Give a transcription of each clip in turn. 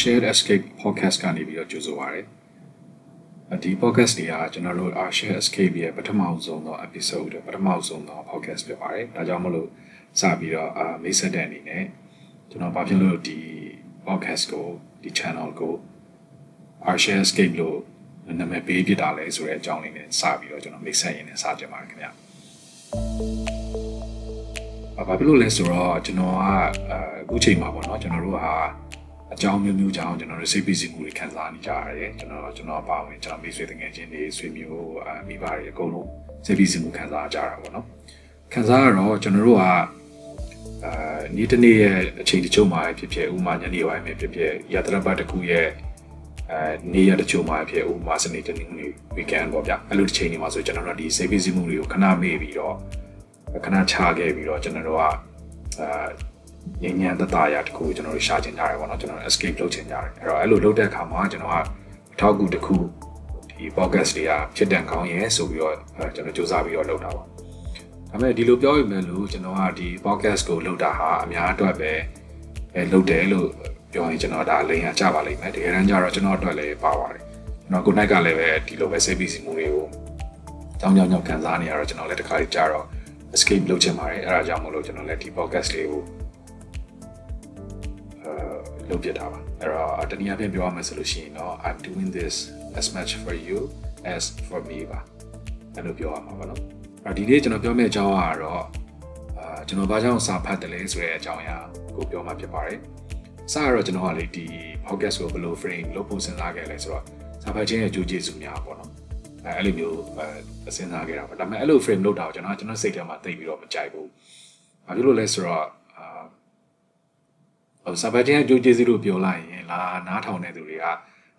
Shared Escape podcast ကနေပြီးတော့ကြိုဆိုပါရစေ။ဒီ podcast တွေကကျွန်တော်တို့ Shared Escape ရဲ့ပထမဆုံးသော episode ပထမဆုံးသော podcast ဖြစ်ပါတယ်။ဒါကြောင့်မလို့စပြီးတော့အာမိတ်ဆက်တဲ့အနေနဲ့ကျွန်တော်ဘာဖြစ်လို့ဒီ podcast ကိုဒီ channel ကို Shared Escape လို့နာမည်ပေးပြတာလဲဆိုတဲ့အကြောင်းလေးနဲ့စပြီးတော့ကျွန်တော်မိတ်ဆက်ရင်းနဲ့စကြပါမယ်ခင်ဗျာ။ဘာဖြစ်လို့လဲဆိုတော့ကျွန်တော်ကအခုချိန်မှာပေါ့နော်ကျွန်တော်တို့ဟာ အကြောင်းမျိုးမျိုးကြောင့်ကျွန်တော်တို့စိတ်ပီစီမှုတွေခံစားနေကြရတယ်ကျွန်တော်ကျွန်တော်ပါဝင်ကျွန်တော်မိတ်ဆွေတငယ်ချင်းတွေဆွေမျိုးမိဘတွေအကုန်လုံးစိတ်ပီစီမှုခံစားကြရတာပေါ့နော်ခံစားရတော့ကျွန်တော်တို့ကအာနေ့တစ်နေ့ရဲ့အချိန်တချို့မှာဖြစ်ဖြစ်ဥမာညနေပိုင်းမှာဖြစ်ဖြစ်ရတရပတ်တစ်ခုရဲ့အဲနေ့ရက်တချို့မှာဖြစ်ဥမာစနေတနင်္ဂနွေ weekend ပေါ့ဗျအဲ့လိုတစ်ချိန်တွေမှာဆိုကျွန်တော်တို့ဒီစိတ်ပီစီမှုတွေကိုခဏမေ့ပြီးတော့ခဏချခဲ့ပြီးတော့ကျွန်တော်တို့ကအာ ငြိမ်းချမ်းတတရာတခုကျွန်တော်တို့ရှာချင်ကြတယ်ပေါ့နော်ကျွန်တော် escape လုပ်ချင်ကြတယ်အဲ့တော့အဲ့လိုလုပ်တဲ့အခါမှာကျွန်တော်ကအထောက်အကူတစ်ခုဒီ podcast တွေကဖြစ်တန်ကောင်းရဲဆိုပြီးတော့ကျွန်တော်စူးစမ်းပြီးတော့လုပ်တာပါဒါပေမဲ့ဒီလိုပြောရမယ်လို့ကျွန်တော်ကဒီ podcast ကိုလုပ်တာဟာအများအတွက်ပဲအဲလုပ်တယ်လို့ပြောရင်ကျွန်တော်ဒါလိန်ရကြပါလိမ့်မယ်တကယ်တမ်းကျတော့ကျွန်တော်အတွက်လည်းပါပါတယ်ကျွန်တော်ကိုနိုင်ကလည်းပဲဒီလိုပဲစိတ်ပီစီမှုတွေကိုကြောင်းကြောင်းကြောင်းခံစားနေရတော့ကျွန်တော်လည်းတစ်ခါလေးကြာတော့ escape လုပ်ချင်ပါတယ်အဲ့ဒါကြောင့်မလို့ကျွန်တော်လည်းဒီ podcast လေးကိုအဲ လုပ်ပြတာပါအဲ့တော့တနည်းအားဖြင့်ပြောရမယ်ဆိုလို့ရှိရင်တော့ I'm doing this as much for you as for me ပါအဲ့လိုပြောရမှာပါနော်အဲ့ဒီနေ့ကျွန်တော်ပြောမယ့်အကြောင်းကတော့အာကျွန်တော်ဘာကြောင့်စာဖတ်တယ်လဲဆိုတဲ့အကြောင်းအရာကိုပြောမှာဖြစ်ပါတယ်စရတော့ကျွန်တော်ကလေဒီ podcast ကိုဘယ်လို frame လုပ်ဖို့စဉ်းစားခဲ့လဲဆိုတော့စာဖတ်ခြင်းရဲ့အကျိုးကျေးဇူးများပေါ့နော်အဲအဲ့လိုမျိုးအဲစဉ်းစားခဲ့တာပေါ့ဒါပေမဲ့အဲ့လို frame လုပ်တာကိုကျွန်တော်ကျွန်တော်စိတ်ထဲမှာသိပြီးတော့မကြိုက်ဘူး။ဘာဖြစ်လို့လဲဆိုတော့ အာဟိုစာပတ်ချင်းအကျိုးကျေးဇူးလို့ပြောလိုက်ရင်လာနားထောင်တဲ့သူတွေက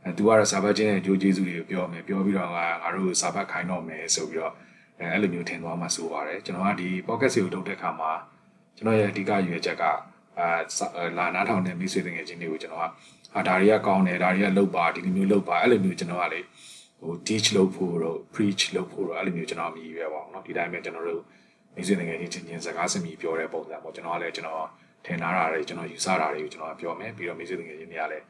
အဲသူကတော့စာပတ်ချင်းရဲ့အကျိုးကျေးဇူးတွေကိုပြောမယ်ပြောပြီးတော့ငါတို့စာပတ်ခိုင်းတော့မယ်ဆိုပြီးတော့အဲအဲ့လိုမျိုးထင်သွားမှဆိုပါတယ်ကျွန်တော်ကဒီ podcast ကိုလုပ်တဲ့အခါမှာကျွန်တော်ရဲ့အဓိကရွေးချက်ကအာလာနားထောင်တဲ့မိတ်ဆွေငယ်ချင်းတွေကိုကျွန်တော်ကအာဒါတွေကကောင်းတယ်ဒါတွေကလုပ်ပါဒီလိုမျိုးလုပ်ပါအဲ့လိုမျိုးကျွန်တော်ကလေဟို teach လုပ်ဖို့တော့ preach လုပ်ဖို့တော့အဲ့လိုမျိုးကျွန်တော်မြည်ရွယ်ပါအောင်เนาะဒီတိုင်းပဲကျွန်တော်တို့မိတ်ဆွေငယ်ချင်းချင်းချင်းစကားစမြည်ပြောတဲ့ပုံစံပေါ့ကျွန်တော်ကလည်းကျွန်တော် ထင်ထားတာတွေကျွန်တော်ယူဆတာတွေကိုကျွန်တော်ပြောမယ်ပြီးတော့မိတ်ဆွေငယ်ချင်းတွေကလည်း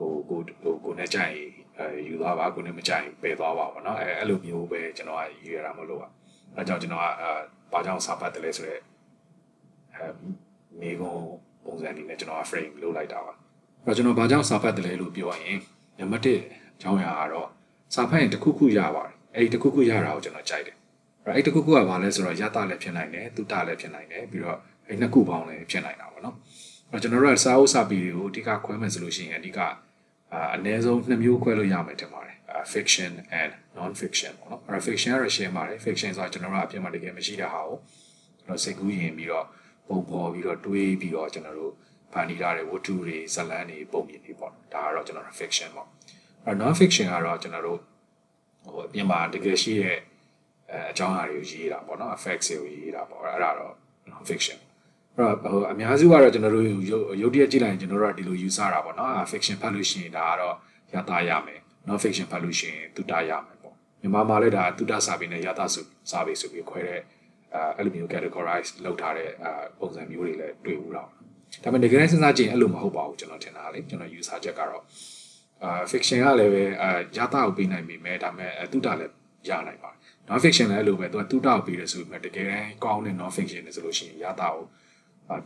ကိုကိုကိုကိုနဲ့ကြိုင်အဲယူသွားပါကိုနဲ့မကြိုင်ပယ်သွားပါပေါ့เนาะအဲအဲ့လိုမျိုးပဲကျွန်တော်ကယူရတာမလို့ပါအဲကြောင့်ကျွန်တော်ကအဲဘာကြောင့်စာဖတ်တယ်လဲဆိုတော့အဲမိကုံပုံစံအနေနဲ့ကျွန်တော်က frame လုပ်လိုက်တာပါအဲ့တော့ကျွန်တော်ဘာကြောင့်စာဖတ်တယ်လဲလို့ပြောရင်နံပါတ်1အကြောင်းအရာကတော့စာဖတ်ရင်တစ်ခုခုရပါတယ်အဲ့ဒီတစ်ခုခုရတာကိုကျွန်တော်ကြိုက်တယ်အဲ့အဲ့တစ်ခုခုကဘာလဲဆိုတော့ရတာလည်းဖြစ်နိုင်တယ်သူတလည်းဖြစ်နိုင်တယ်ပြီးတော့ အဲ့နှစ်ခုပေါင်းလည်းဖြစ်နိုင်တာပေါ့နော်အဲ့တော့ကျွန်တော်တို့ကစာအုပ်စာပေတွေကိုအဓိကခွဲမယ်ဆိုလို့ရှိရင်အဓိကအာအနည်းဆုံးနှစ်မျိုးခွဲလို့ရမယ်ထင်ပါတယ် fiction and non fiction ပေါ့နော်အဲ့တော့ fiction ကတော့ရှင်းပါတယ် fiction ဆိုတာကျွန်တော်တို့အပြင်မှာတကယ်မရှိတဲ့ဟာကိုကျွန်တော်စိတ်ကူးရင်ပြီးတော့ပုံပေါ်ပြီးတော့တွေးပြီးတော့ကျွန်တော်တို့ဖန်တီးထားတဲ့ဝတ္ထုတွေဇာတ်လမ်းတွေပုံပြင်တွေပေါ့ဒါကတော့ကျွန်တော်တို့ fiction ပေါ့အဲ non fiction ကတော့ကျွန်တော်တို့ဟိုအပြင်မှာတကယ်ရှိရဲ့အဲအကြောင်းအရာတွေကိုရေးတာပေါ့နော် effects တွေကိုရေးတာပေါ့အဲ့ဒါတော့ non fiction အဲ့တော့ဟိုအများစုကတော့ကျွန်တော်တို့ရုပ်တရက်ကြည့်လိုက်ရင်ကျွန်တော်တို့ကဒီလိုယူဆတာပေါ့နော် fiction ဖတ်လို့ရှိရင်ဒါကတော့ရတာရမယ် non fiction ဖတ်လို့ရှိရင်သူတာရမယ်ပေါ့မြန်မာမှာလည်းဒါသူတာစာပေနဲ့ရတာစုစာပေဆိုပြီးခွဲတဲ့အဲအဲ့လိုမျိုး categorize လုပ်ထားတဲ့အဲပုံစံမျိုးတွေလည်းတွေ့ဘူးတော့ဒါပေမဲ့တကယ်စဉ်းစားကြည့်ရင်အဲ့လိုမဟုတ်ပါဘူးကျွန်တော်ထင်တာလေကျွန်တော်ယူဆချက်ကတော့အာ fiction ကလည်းပဲအာရတာကိုပေးနိုင်ပြီမဲ့ဒါပေမဲ့သူတာလည်းရနိုင်ပါတယ် non fiction လည်းအဲ့လိုပဲသူကသူတာကိုပေးတယ်ဆိုပေမဲ့တကယ်တမ်းကောင်းတဲ့ non fiction တွေဆိုလို့ရှိရင်ရတာကို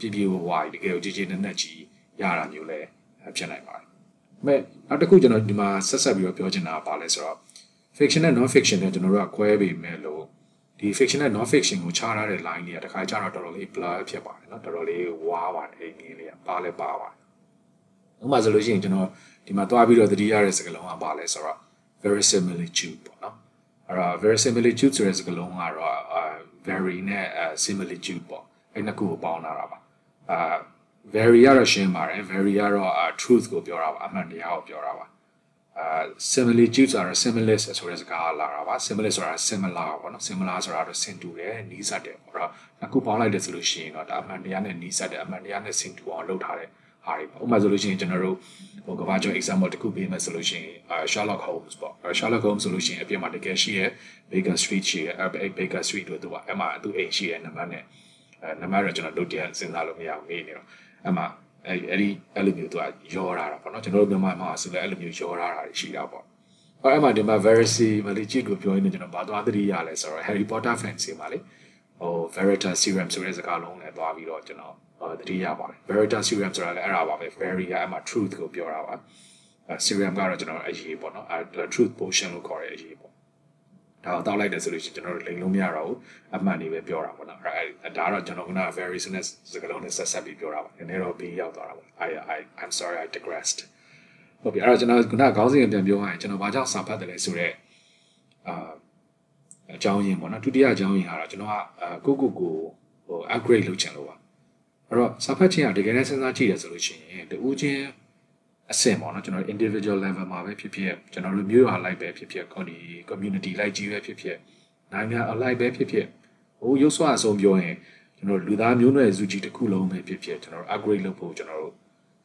ပြပြဝဝတကယ်ကိုကြည်ကြည်နက်နက်ကြီးရတာမျိုးလည်းဖြစ်နိုင်ပါတယ်။မဲ့နောက်တစ်ခုကျွန်တော်ဒီမှာဆက်ဆက်ပြီးတော့ပြောချင်တာကဘာလဲဆိုတော့ fiction နဲ့ non fiction နဲ့ကျွန်တော်တို့ကခွဲပြီးမဲ့လို့ဒီ fiction နဲ့ non fiction ကိုခြားထားတဲ့ line တွေကတခါကျတော့တော်တော်လေး blur ဖြစ်ပါတယ်เนาะတော်တော်လေးဝါးပါတယ်အဲ့ဒီလေးကပါလဲပါပါတယ်။ဥပမာဆိုလို့ရှိရင်ကျွန်တော်ဒီမှာသွားပြီးတော့သတိရတဲ့စကားလုံးကဘာလဲဆိုတော့ verisimilitude ပေါ့နော်အဲ့တော့ verisimilitude ဆိုတဲ့စကားလုံးကတော့ very နဲ့ similitude ပေါ့အဲ့နှစ်ခုကိုပေါင်းလာတာပါ အာ very ကတော့ရှင်းပါတယ် very ကတော့ truth ကိုပြောတာပါအမှန်တရားကိုပြောတာပါအာ similitude ဆိုတာ similar ဆိုတဲ့စကားလာတာပါ similar ဆိုတာ similar ပေါ့နော် similar ဆိုတာတော့ဆင်တူတယ်နီးစပ်တယ်ပေါ့အဲ့တော့နှစ်ခုပေါင်းလိုက်တယ်ဆိုလို့ရှိရင်တော့ဒါအမှန်တရားနဲ့နီးစပ်တယ်အမှန်တရားနဲ့ဆင်တူအောင်လုပ်ထားတယ်ဟာတွေပေါ့ဥပမာဆိုလို့ရှိရင်ကျွန်တော်တို့ဟိုကဘာကျော် example တစ်ခုပေးမယ်ဆိုလို့ရှိရင် Sherlock Holmes ပေါ့ Sherlock Holmes ဆိုလို့ရှိရင်အပြင်မှာတကယ်ရှိရဲ့ Baker Street ရှိရဲ့ Baker Street တို့သူကအဲ့မှာသူအိမ်ရှိရဲ့နံပါတ်နဲ့ အဲနံပါတ်တော့ကျွန်တော်တို့တရားစဉ်းစားလို့မရဘူးမေးနေတော့အဲ့မှာအဲ့အဲ့ဒီအဲ့လိုမျိုးသူကရောထားတာပေါ့နော်ကျွန်တော်တို့မြန်မာမှာဆိုလည်းအဲ့လိုမျိုးရောထားတာရှိတာပေါ့အဲ့မှာဒီမှာ Verity မလေးကြည့်ကိုပြောရင်းနဲ့ကျွန်တော်ဘာသွားသတိရလဲဆိုတော့ Harry Potter fans တွေမှာလေဟို Veritas Serum ဆိုတဲ့စကားလုံးနဲ့သွားပြီးတော့ကျွန်တော်သတိရပါတယ် Veritas Serum ဆိုတာလည်းအဲ့ဒါပါပဲ Very ကအဲ့မှာ truth ကိုပြောတာပါ Serum ကတော့ကျွန်တော်အရေးပေါ့နော်အဲ truth potion လို့ခေါ်တဲ့အရေးပေါ့ ဒါကိုတောက်လိုက်တယ်ဆိုလို့ရှိရင်ကျွန်တော်တို့လိမ်လို့မရတော့ဘူးအမှန်တွေပဲပြောတာပေါ့နော်အဲဒါတော့ကျွန်တော်က very ဆိုတဲ့စကားလုံးနဲ့ဆက်ဆက်ပြီးပြောတာပါနည်းနည်းတော့ဘေးရောက်သွားတာပေါ့ I I I'm sorry I digressed ဟုတ်ပြီအဲ့တော့ကျွန်တော်ခုနခေါင်းစဉ်ပြန်ပြောရရင်ကျွန်တော်ဘာကြောင့်စာဖတ်တယ်လဲဆိုတော့အာအကြောင်းရင်းပေါ့နော်ဒုတိယအကြောင်းရင်းကတော့ကျွန်တော်ကကိုကိုကိုဟို upgrade လုပ်ချင်လို့ပါအဲ့တော့စာဖတ်ခြင်းကတကယ်လည်းစဉ်းစားကြည့်ရဆိုလို့ရှိရင်တူးချင်း အဆင့်ပေါ့နော်ကျွန်တော် individual level မှာပဲဖြစ်ဖြစ်ကျွန်တော်တို့မျိုးရွာလိုက်ပဲဖြစ်ဖြစ်ဒီ community လိုက်ကြီးပဲဖြစ်ဖြစ်နိုင်ငံအလိုက်ပဲဖြစ်ဖြစ်ဟိုရုပ်စွာအဆုံးပြောရင်ကျွန်တော်လူသားမျိုးနွယ်စုကြီးတစ်ခုလုံးပဲဖြစ်ဖြစ်ကျွန်တော် upgrade လုပ်ဖို့ကျွန်တော်တို့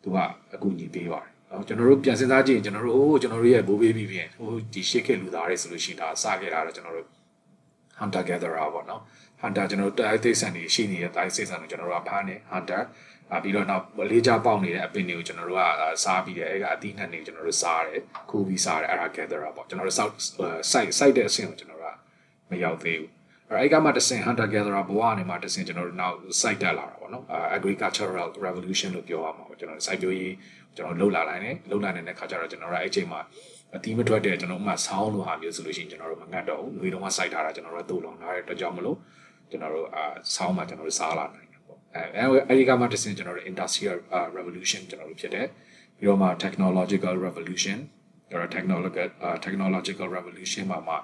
သူကအကူအညီပေးပါတယ်နော်ကျွန်တော်တို့ပြန်စဉ်းစားကြည့်ရင်ကျွန်တော်တို့အိုးကျွန်တော်တို့ရဲ့ဘိုးဘေးပြီးပြင်ဟိုဒီရှေ့ခေတ်လူသားတွေဆိုလို့ရှိရင်ဒါစခဲ့တာတော့ကျွန်တော်တို့ hunter gatherer ပေါ့နော် hunter ကျွန်တော်တို့တိုက်သိစံတွေရှိနေတဲ့တိုက်သိစံတွေကျွန်တော်တို့ကဖားနေ hunter ပြီးတော့နောက်လေးချပေါက်နေတဲ့အပင်တွေကိုကျွန်တော်တို့ကစားပြီးတယ်အဲ့ကအသီးနှံတွေကျွန်တော်တို့စားတယ်ခူးပြီးစားတယ်အဲ့ဒါ gatherer ပေါ့ကျွန်တော်တို့ site site တဲ့အဆင့်ကိုကျွန်တော်တို့ကမရောက်သေးဘူးအဲ့အဲ့ကမှတဆင် hunter gatherer ဘဝအနေမှာတဆင်ကျွန်တော်တို့နောက် site တက်လာတာပေါ့နော် agricultural revolution လို့ပြောရမှာပေါ့ကျွန်တော်တို့ site ပြိုးရေးကျွန်တော်လှုပ်လာနိုင်တယ်လှုပ်လာနေတဲ့ခါကျတော့ကျွန်တော်တို့အဲ့ချိန်မှာအတီးမထွက်တဲ့ကျွန်တော်ဥမာဆောင်းလိုဟာမျိုးဆိုလို့ရှိရင်ကျွန်တော်တို့မငတ်တော့ဘူးငွေတော့မှ site ထားတာကျွန်တော်တို့တူလောင်ထားတဲ့အတွက်ကြောင့်မလို့ကျွန်တော်တို့အာဆောင်းမှာကျွန်တော်တို့စားလာနိုင် အဲအဲဒီကမှတစ်ဆင့်ကျွန်တော်တို့ industrial revolution ကျွန်တော်တို့ဖြစ်တယ်ပြီးတော့မှ technological revolution ကျွန်တော် technological technological revolution မှာမှ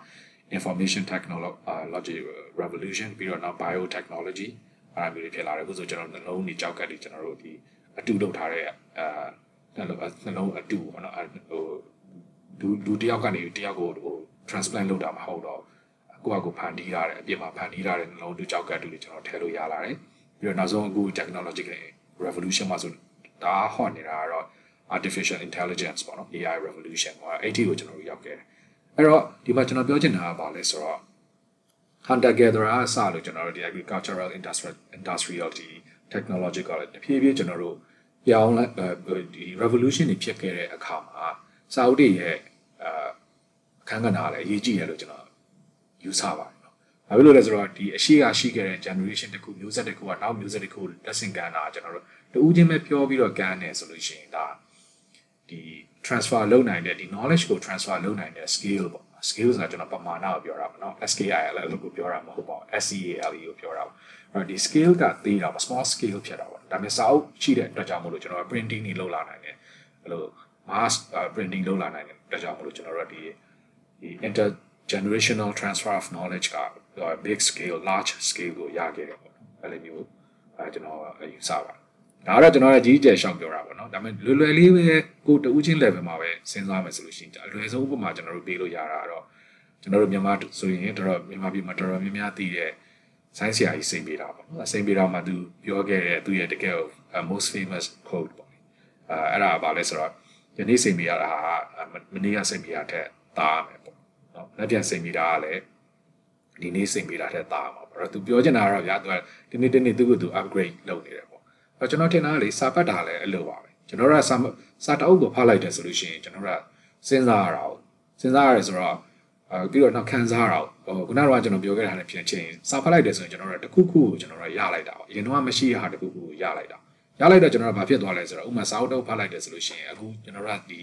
information technology revolution ပြီးတော့နောက် biotechnology အားမျိုးတွေဖြစ်လာတယ်အခုဆိုကျွန်တော်နှလုံးကြီးကြောက်ကတ်တွေကျွန်တော်တို့ဒီအတူလုပ်ထားတဲ့အာနှလုံးအတူပေါ့နော်ဟိုလူလူတယောက်ကနေတယောက်ကိုဟို transplant လုပ်တာမဟုတ်တော့ကိုယ့်အကူဖန်တီးရတယ်အပြင်မှာဖန်တီးရတဲ့နှလုံးတူကြောက်ကတ်တွေကျွန်တော်ထည့်လို့ရလာတယ် ပြီးတော့နောက်ဆုံးအခု technological revolution မှာဆိုဒါ hot နေတာကတော့ artificial intelligence ပေါ့နော် AI revolution ပေါ့အဲ့ဒီကိုကျွန်တော်တို့ရောက်ခဲ့တယ်အဲ့တော့ဒီမှာကျွန်တော်ပြောချင်တာကဘာလဲဆိုတော့ hunter gatherer အစလို့ကျွန်တော်တို့ဒီ agricultural industrial industrial ဒီ technological တဖြည်းဖြည်းကျွန်တော်တို့ပြောင်းလဲဒီ revolution တွေဖြစ်ခဲ့တဲ့အခါမှာစာအုပ်တွေရဲ့အခန်းကဏ္ဍလည်းအရေးကြီးတယ်လို့ကျွန်တော်ယူဆပါတယ်။ ဘာဖြစ်လို့လဲဆိုတော့ဒီအရှိကရှိခဲ့တဲ့ generation တစ်ခုမျိုးဆက်တစ်ခုကနောက်မျိုးဆက်တစ်ခုလက်ဆင့်ကမ်းတာကျွန်တော်တို့တူးချင်းပဲပြောပြီးတော့ကမ်းတယ်ဆိုလို့ရှိရင်ဒါဒီ transfer လုပ်နိုင်တဲ့ဒီ knowledge ကို transfer လုပ်နိုင်တဲ့ skill ပေါ့ skill ဆိုတာကျွန်တော်ပမာဏကိုပြောတာပေါ့နော် SKIL လို့ကိုပြောတာမဟုတ်ပါဘူး SEAL ကိုပြောတာပေါ့အဲ့တော့ဒီ skill ကသေးတာပေါ့ small scale ဖြစ်တာပေါ့ဒါပေမဲ့စာအုပ်ရှိတဲ့အတွက်ကြောင့်မလို့ကျွန်တော် printing တွေလုပ်လာနိုင်တယ်အဲ့လို mass printing လုပ်လာနိုင်တယ်အတွက်ကြောင့်မလို့ကျွန်တော်တို့ဒီ inter generational transfer of knowledge က big scale large scale ကိုရခဲ့တယ်ပေါ့နော်အဲ့လိုမျိုးအဲကျွန်တော်ယူဆပါတယ်ဒါကတော့ကျွန်တော်ရဲ့ကြီးကျယ်ရှောက်ပြောတာပေါ့နော်ဒါပေမဲ့လွယ်လွယ်လေးပဲကိုတူးချင်း level မှာပဲစဉ်းစားမယ်ဆိုလို့ရှိရင်အလွယ်ဆုံးဥပမာကျွန်တော်တို့ပေးလို့ရတာကတော့ကျွန်တော်တို့မြန်မာဆိုရင်တော်တော်မြန်မာပြည်မှာတော်တော်များများသိတဲ့ဆိုင်းဆရာကြီးစိန်ပေးတာပေါ့နော်စိန်ပေးတာမှာသူပြောခဲ့တဲ့သူရဲ့တကယ် most famous quote ပေါ့အဲအဲ့ဒါဘာလဲဆိုတော့ယနေ့စိန်ပေးရတာဟာမနေ့ကစိန်ပေးရတဲ့တားမယ်ပေါ့နော်လက်ပြန်စိန်ပေးတာကလည်း ဒီနေ့စိတ်ပေးတာတဲ့တာမှာပေါ့တော့သူပြောချင်တာကတော့ဗျာသူကဒီနေ့တနေ့သူ့ကိုသူ upgrade လုပ်နေတယ်ပေါ့အဲ့ကျွန်တော်ထင်တာကလေစာပတ်တာလည်းအလိုပါပဲကျွန်တော်တို့ကစာစာတအုပ်ကိုဖတ်လိုက်တယ်ဆိုလို့ရှိရင်ကျွန်တော်တို့ကစဉ်းစားရတာကိုစဉ်းစားရတယ်ဆိုတော့အဲပြီးတော့နောက်ခံစားရတာဟိုခုနကကျွန်တော်ပြောခဲ့တာလည်းဖြစ်ချင်းစာဖတ်လိုက်တယ်ဆိုရင်ကျွန်တော်တို့တခုခုကိုကျွန်တော်တို့ရလိုက်တာပေါ့အရင်တော့မရှိရတာတခုခုကိုရလိုက်တာရလိုက်တော့ကျွန်တော်တို့ဘာဖြစ်သွားလဲဆိုတော့ဥမာစာအုပ်တော့ဖတ်လိုက်တယ်ဆိုလို့ရှိရင်အခုကျွန်တော်တို့ကဒီ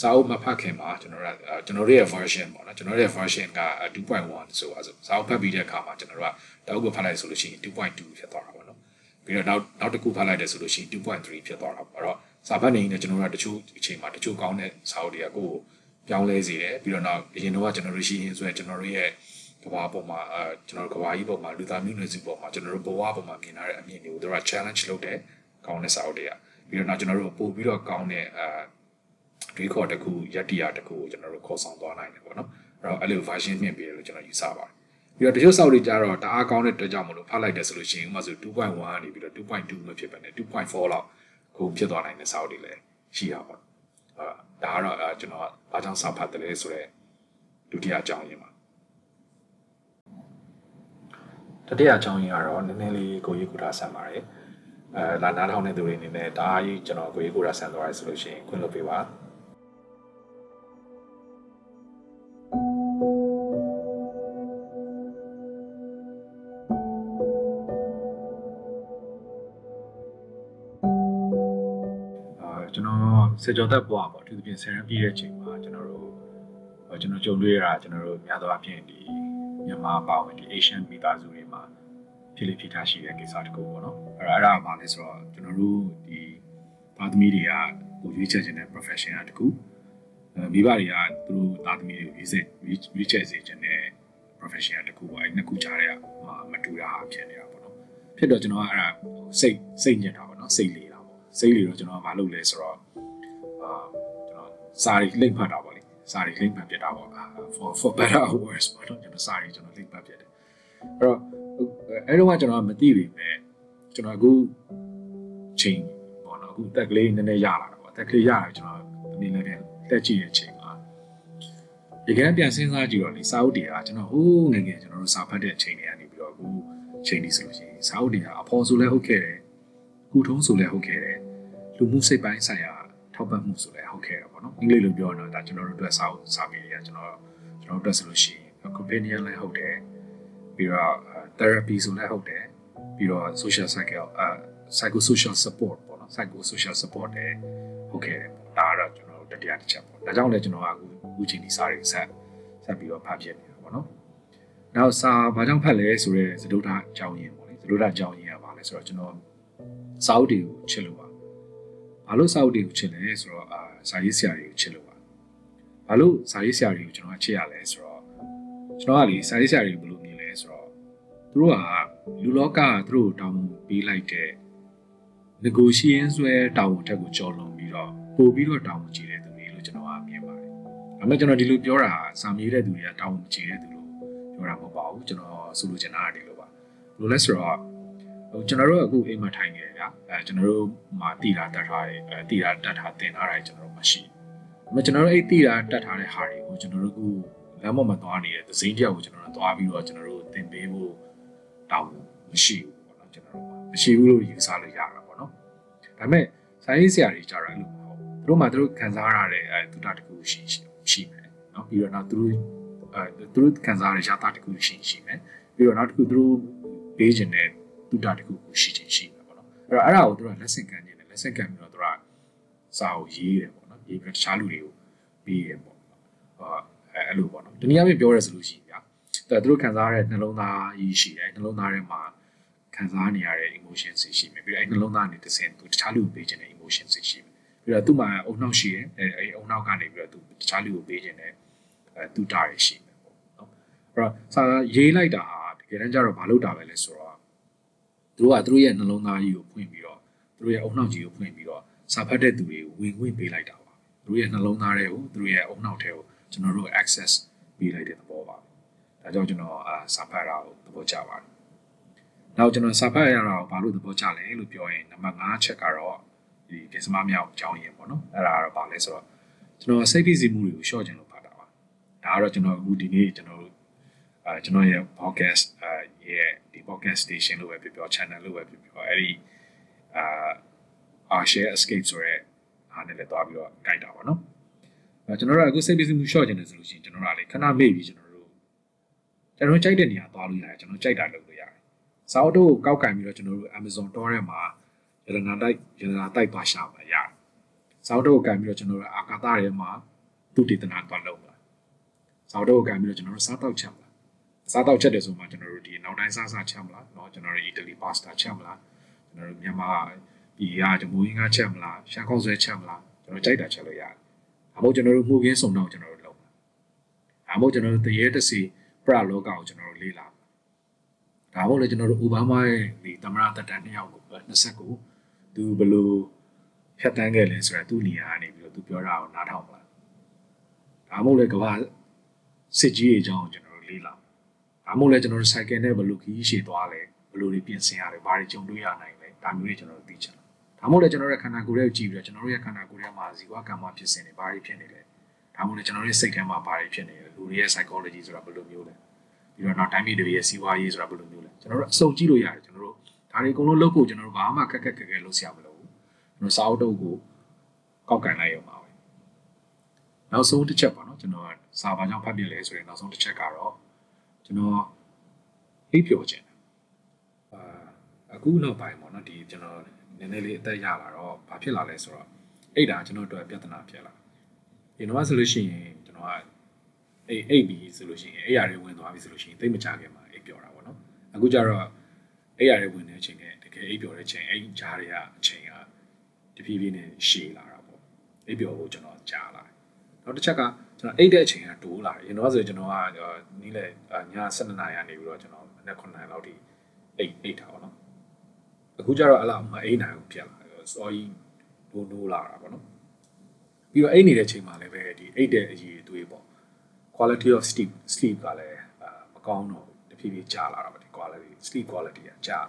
စာအုပ်မဖတ်ခင်မှာကျွန်တော်တို့ကျွန်တော်တို့ရဲ့ version ပေါ့နော်ကျွန်တော်တို့ရဲ့ version က2.1ဆိုပါဆိုစာအုပ်ဖတ်ပြီးတဲ့အခါမှာကျွန်တော်တို့ကတောက်ကိုဖတ်လိုက်ဆိုလို့ရှိရင်2.2ဖြစ်သွားတာပေါ့နော်ပြီးတော့နောက်နောက်တစ်ခုဖတ်လိုက်တယ်ဆိုလို့ရှိရင်2.3ဖြစ်သွားတာပေါ့အဲ့တော့စာဖတ်နေရင်ကျွန်တော်တို့ကတချို့အချိန်မှာတချို့ကောင်းတဲ့စာအုပ်တွေကကိုယ်ပြောင်းလဲစေတယ်ပြီးတော့နောက်အရင်တော့ကျွန်တော်တို့ရှိရင်ဆိုရင်ကျွန်တော်တို့ရဲ့ကဘာပေါ်မှာအဲကျွန်တော်တို့ကဘာကြီးပေါ်မှာလူသားမျိုးနွယ်စုပေါ်မှာကျွန်တော်တို့ဘဝပေါ်မှာမြင်ရတဲ့အမြင်တွေကိုတို့က challenge လုပ်တယ်ကောင်းတဲ့စာအုပ်တွေကပြီးတော့နောက်ကျွန်တော်တို့ပို့ပြီးတော့ကောင်းတဲ့အဲ တွေးခေါ်တစ်ခုယက်တီယာတစ်ခုကိုကျွန်တော်တို့ခေါ်ဆောင်သွားနိုင်တယ်ပေါ့နော်အဲ့တော့အဲ့လို version မြင့်ပေးတယ်လို့ကျွန်တော်ယူဆပါတယ်ပြီးတော့တချို့စောက်တွေကြတော့တအားကောင်းတဲ့အတွက်ကြောင့်မလို့ဖတ်လိုက်တယ်ဆိုလို့ရှိရင်ဥပမာဆို2.1ကနေပြီးတော့2.2မဖြစ်ပဲနဲ့2.4လောက်ကိုဖြစ်သွားနိုင်တဲ့စောက်တွေလည်းရှိရပါအဲဒါကတော့ကျွန်တော်ဘာကြောင့်စာဖတ်တယ်လဲဆိုတော့ဒုတိယအကြောင်းရင်းပါတတိယအကြောင်းရင်းကတော့နည်းနည်းလေးကိုရေးကူတာဆက်ပါတယ်အဲလာနားထောင်တဲ့သူတွေအနေနဲ့ဒါကြီးကျွန်တော်ကိုရေးကိုရာဆန်သွားရဆိုလို့ရှိရင်ခွင့်လွှတ်ပေးပါ ကျွန်တော်စေကြောသက်ဘွားပေါ့အထူးသဖြင့်ဆယ်ရန်ပြည့်တဲ့အချိန်မှာကျွန်တော်တို့ကျွန်တော်ကြုံတွေ့ရတာကျွန်တော်တို့များသောအားဖြင့်ဒီမြန်မာပါဝင်ဒီ Asian မိသားစုတွေမှာဖြစ်လိဖြစ်ထားရှိတဲ့ကိစ္စတခုပေါ့နော်အဲ့ဒါအဲ့ဒါဘာလဲဆိုတော့ကျွန်တော်တို့ဒီသားသမီးတွေကကိုရွေးချယ်ခြင်းတဲ့ profession တခုမိဘတွေကသူတို့သားသမီးတွေကိုရွေးချက်ရွေးချယ်စေခြင်းတဲ့ profession တခုပေါ့အဲ့နှစ်ခုကြားတဲ့မတူတာဖြစ်နေတာပေါ့နော်ဖြစ်တော့ကျွန်တော်ကအဲ့ဒါစိတ်စိတ်ညစ်တာပေါ့နော်စိတ်လေတာပေါ့ စိတ်လေတော့ကျွန်တော်ကမလုပ်လဲဆိုတော့အာကျွန်တော်စာရီလိမ့်ဖတ်တာပေါ့လေစာရီလိမ့်ဖတ်ပြတာပေါ့ for for better or worse ပေါ့နော်ကျွန်တော်စာရီကျွန်တော်လိမ့်ဖတ်ပြတယ်အဲ့တော့အဲ့တော့ကျွန်တော်မသိပေမဲ့ကျွန်တော်အခုချိန်ပေါ့နော်အခုတက်ကလေးနည်းနည်းရလာတာပေါ့တက်ကလေးရလာကျွန်တော်ဒီနေ့လည်းတက်ကြည့်တဲ့ချိန်မှာဒီကနေ့ပြန်စဉ်းစားကြည့်တော့ဒီစာအုပ်တွေကကျွန်တော်ဟိုးငယ်ငယ်ကျွန်တော်တို့စာဖတ်တဲ့ချိန်တွေကနေပြီးတော့အခုချိန်ဒီဆိုလို့ရှိရင်စာအုပ်တွေကအဖော်ဆိုလဲဟုတ်ခဲ့တယ် ကုထုံးဆိုလဲဟုတ်ခဲ့တယ်လူမှုစိတ်ပိုင်းဆိုင်ရာထောက်ပံ့မှုဆိုလဲဟုတ်ခဲ့တယ်ပေါ့နော်အင်္ဂလိပ်လိုပြောတော့ဒါကျွန်တော်တို့အတွက်စာအုပ်စာပေတွေကကျွန်တော်ကျွန်တော်တို့အတွက်ဆိုလို့ရှိရင် companion လည်းဟုတ်တယ်ပြီးတော့ therapy ဆိုလည်းဟုတ်တယ်ပြီးတော့ social cycle အဲ psycho social support ပေါ့နော် psycho social support လည်းဟုတ်ခဲ့တယ်ပေါ့ဒါကတော့ကျွန်တော်တို့တတိယတစ်ချက်ပေါ့ဒါကြောင့်လည်းကျွန်တော်ကအခုအခုချိန်ဒီစာတွေဆက်ဆက်ပြီးတော့ဖတ်ဖြစ်နေတာပေါ့နော်နောက်စာဘာကြောင့်ဖတ်လဲဆိုတော့သဒုဒ္ဓအကြောင်းရင်းပေါ့လေသဒုဒ္ဓအကြောင်းရင်းကဘာလဲဆိုတော့ကျွန်တော် စာအုပ်တွေကိုချစ်လို့ပါဘာလို့စာအုပ်တွေကိုချစ်လဲဆိုတော့အာစာရေးဆရာတွေကိုချစ်လို့ပါဘာလို့စာရေးဆရာတွေကိုကျွန်တော်ချစ်ရလဲဆိုတော့ကျွန်တော်ကလေစာရေးဆရာတွေဘယ်လိုမြင်လဲဆိုတော့သူတို့ကလူလောကကသူတို့တောင်းပေးလိုက်တဲ့ negotiation ဆွဲတောင်းဝန်ထက်ကိုကြော်လွန်ပြီးတော့ပို့ပြီးတော့တောင်းဝန်ကြည့်တဲ့သူတွေလို့ကျွန်တော်ကမြင်ပါတယ်။ဒါပေမဲ့ကျွန်တော်ဒီလိုပြောတာစာမြေးတဲ့သူတွေကတောင်းဝန်ကြည့်တဲ့သူလို့ပြောတာမဟုတ်ပါဘူးကျွန်တော်ဆိုလိုချင်တာကဒီလိုပါ။ဘယ်လိုလဲဆိုတော့ ဟိုကျွန်တော်တို့အခုအိမ်မှာထိုင်နေကြဗျာအဲကျွန်တော်တို့မှာတည်တာတတ်ထားတယ်အဲတည်တာတတ်ထားတင်ထားတယ်ကျွန်တော်တို့မရှိဘူး။ဒါပေမဲ့ကျွန်တော်တို့အဲ့တည်တာတတ်ထားတဲ့ဟာတွေကိုကျွန်တော်တို့အခုလမ်းပေါ်မှာသွားနေတဲ့သစိမ်းတယောက်ကိုကျွန်တော်တို့သွားပြီးတော့ကျွန်တော်တို့သင်ပေးဖို့တောင်းမရှိဘူးပေါ့နော်ကျွန်တော်တို့မရှိဘူးလို့ယူဆလို့ရတာပေါ့နော်ဒါပေမဲ့စာရေးဆရာတွေကြတော့အဲ့လိုမဟုတ်သူတို့မှသူတို့ခံစားရတဲ့အဲသူတာတခုရှိရှိမယ်နော်ပြီးတော့နောက်သူတို့အဲသူတို့ခံစားရတဲ့ရတာတခုရှိရှိမယ်ပြီးတော့နောက်တစ်ခုသူတို့ပေးခြင်းတဲ့ သူတာတခုရှိချင်းရှိမယ်ပေါ့နော်အဲ့တော့အဲ့ဒါကိုသူတို့လက်ဆင့်ခံနေတယ်လက်ဆင့်ခံပြီးတော့သူကစာကိုရေးတယ်ပေါ့နော်ရေးပြီးတခြားလူတွေကိုပေးရပေါ့ဟာအဲ့လိုပေါ့နော်တနည်းအားဖြင့်ပြောရဆိုလို့ရှိရင်ဗျာအဲသူတို့ခံစားရတဲ့နှလုံးသားကြီးရှိတယ်နှလုံးသားထဲမှာခံစားနေရတဲ့ emotion တွေရှိမယ်ပြီးတော့အဲနှလုံးသားနေတစ်ဆင့်သူတခြားလူကိုပေးခြင်းတဲ့ emotion တွေရှိမယ်ပြီးတော့သူ့မှာအုံနောက်ရှိတယ်အဲအဲအုံနောက်ကနေပြီးတော့သူတခြားလူကိုပေးခြင်းတဲ့အဲသူတာရရှိမယ်ပေါ့နော်အဲ့တော့စာရေးလိုက်တာဟာတကယ်တမ်းကျတော့မလုပ်တာပဲလဲဆိုတော့ သူတို့ကသူတို့ရဲ့နှလုံးသားကြီးကိုဖွင့်ပြီးတော့သူတို့ရဲ့အုံနောက်ကြီးကိုဖွင့်ပြီးတော့စာဖတ်တဲ့သူတွေကိုဝင်ဝင်ပေးလိုက်တာပါသူတို့ရဲ့နှလုံးသားတွေကိုသူတို့ရဲ့အုံနောက်ထဲကိုကျွန်တော်တို့ access ပေးလိုက်တဲ့သဘောပါဒါကြောင့်ကျွန်တော်အာစာဖတ်တာကိုသဘောကျပါတယ်နောက်ကျွန်တော်စာဖတ်ရတာကိုဘာလို့သဘောကျလဲလို့ပြောရင်နံပါတ်5ချက်ကတော့ဒီကစ္စမမြောက်အကြောင်းရင်းပေါ့နော်အဲ့ဒါကတော့ဘာလဲဆိုတော့ကျွန်တော်စိတ်ဖိစီးမှုတွေကိုရှော့ခြင်းလို့ဖတ်တာပါဒါကတော့ကျွန်တော်အခုဒီနေ့ကျွန်တော်တို့အဲကျွန်တော်ရဲ့ podcast အဲရဲ့ဒီ podcast station လို့ပဲပြောပြော channel လို့ပဲပြောပြောအဲ့ဒီအာ our share escape ဆိုရဲအားနဲ့လည်းတွားပြီးတော့ကြိုက်တာပါနော်အဲကျွန်တော်တို့အခုစိတ်ဖိစီးမှုရှော့ခြင်းတယ်ဆိုလို့ရှိရင်ကျွန်တော်တို့ကလေခဏမေ့ပြီးကျွန်တော်တို့ကျွန်တော်ကြိုက်တဲ့နေရာသွားလို့ရတယ်ကျွန်တော်ကြိုက်တာလုပ်လို့ရတယ်စာအုပ်တို့ကိုကောက်ကင်ပြီးတော့ကျွန်တော်တို့ Amazon တောထဲမှာရတနာတိုက်ရတနာတိုက်သွားရှာမှာရတယ်။စာအုပ်တို့ကိုကင်ပြီးတော့ကျွန်တော်တို့အာကာသထဲမှာသူတည်တနာသွားလုပ်လာ။စာအုပ်တို့ကိုကင်ပြီးတော့ကျွန်တော်တို့စားတောက်ချက်မလား။ စားတောက်ချက်တယ်ဆိုမှကျွန်တော်တို့ဒီနောက်တိုင်းစားစားချက်မလား။เนาะကျွန်တော်တို့ Italy pasta ချက်မလား။ကျွန်တော်တို့မြန်မာပြည်ကဂျမူရင်းကချက်မလား။ရှမ်းကောက်ဆွဲချက်မလား။ကျွန်တော်ကြိုက်တာချက်လို့ရတယ်။ဒါမှမဟုတ်ကျွန်တော်တို့မှုခင်းစုံတော့ကျွန်တော်တို့လုပ်မှာ။ဒါမှမဟုတ်ကျွန်တော်တို့တရေတစီပရလောကကိုကျွန်တော်တို့လေ့လာဒါမှမဟုတ်လေကျွန်တော်တို့အိုဘားမားရဲ့ဒီသမရတက်တန်နှစ်ယောက်ကို20ကိုသူဘယ်လိုဖြတ်တန်းခဲ့လဲဆိုတာသူ့နေရာကနေပြီးတော့သူပြောတာကိုနားထောင်ပါဒါမှမဟုတ်လေကဘာစစ်ကြီးအကြောင်းကိုကျွန်တော်တို့လေ့လာ ဒါမှမဟုတ်လေကျွန်တော်တို့ cycle နဲ့ဘယ်လိုခီးရှည်သွားလဲဘယ်လိုတွေပြင်ဆင်ရတယ်ဘာတွေကြုံတွေ့ရနိုင်လဲဒါမျိုးတွေကျွန်တော်တို့သိချင်တယ်ဒါမှမဟုတ်လေကျွန်တော်တို့ခန္ဓာကိုယ်ရဲ့ကြည့်ပြီးတော့ကျွန်တော်တို့ရဲ့ခန္ဓာကိုယ်ထဲမှာဇီဝကမ္မဖြစ်စဉ်တွေဘာတွေဖြစ်နေလဲဒါမှမဟုတ်လေကျွန်တော်တို့ရဲ့စိတ်ထဲမှာဘာတွေဖြစ်နေလဲလူတွေရဲ့ psychology ဆိုတာဘယ်လိုမျိုးလဲပြီးတော့နောက်တိုင်းပြည်တွေရဲ့စီးပွားရေးဆိုတာဘယ်လိုမျိုးလဲကျွန်တော်တို့အစုံကြည့်လို့ရတယ်ကျွန်တော်တို့ဒါတွေအကုန်လုံးလုပ်ဖို့ကျွန်တော်တို့ဘာမှခက်ခက်ခက်ခက်လုပ်ဆရာမလိုဘူးကျွန်တော်စာအုပ်တုပ်ကိုကောက်ကန်လိုက်ရုံပါပဲနောက်ဆုံးတစ်ချက်ပေါ့နော်ကျွန်တော်ကစာဘာကြောင့်ဖတ်ပြလဲဆိုရင်နောက်ဆုံးတစ်ချက်ကတော့ ကျွန်တော်အိပ်ပျော်ခြင်းအာအခုနောက်ပိုင်းပေါ့နော်ဒီကျွန်တော်နည်းနည်းလေးအသက်ရလာတော့ဘာဖြစ်လာလဲဆိုတော့အိတ်ဒါကျွန်တော်တို့ပြဿနာဖြစ်လာဒီတော့ဆိုလို့ရှိရင်ကျွန်တော်ကအိတ်အိတ်ပြီးဆိုလို့ရှိရင်အိတ်ရတွေဝင်သွားပြီဆိုလို့ရှိရင်သိမကြခင်မှာအိတ်ပျော်တာပေါ့နော်အခုကျတော့အိတ်ရတွေဝင်တဲ့အချိန်နဲ့တကယ်အိတ်ပျော်တဲ့အချိန်အိတ်ကြားတွေကအချိန်ကတဖြည်းဖြည်းနဲ့ရှည်လာတာပေါ့အိတ်ပျော်ဖို့ကျွန်တော်ကြားလာတယ်နောက်တစ်ချက်က ကျွန်တော်အိတ်တဲ့အချိန်ကတိုးလာတယ်ရင်တော့ဆိုကျွန်တော်ကနီးလေည7နာရီကနေပြီးတော့ကျွန်တော်နေ့9နာရီလောက်ထိအိတ်အိတ်ထားပါတော့အခုကျတော့အလားမအိတ်နိုင်ဘူးဖြစ်လာတယ်စော်ကြီးဒိုးဒိုးလာတာပေါ့နော်ပြီးတော့အိတ်နေတဲ့ချိန်မှာလည်းပဲဒီအိတ်တဲ့အရေးအသွေးပေါ့ quality of sleep sleep ကလည်းမကောင်းတော့တဖြည်းဖြည်းကျလာတာပါဒီ quality sleep quality ကကျလာ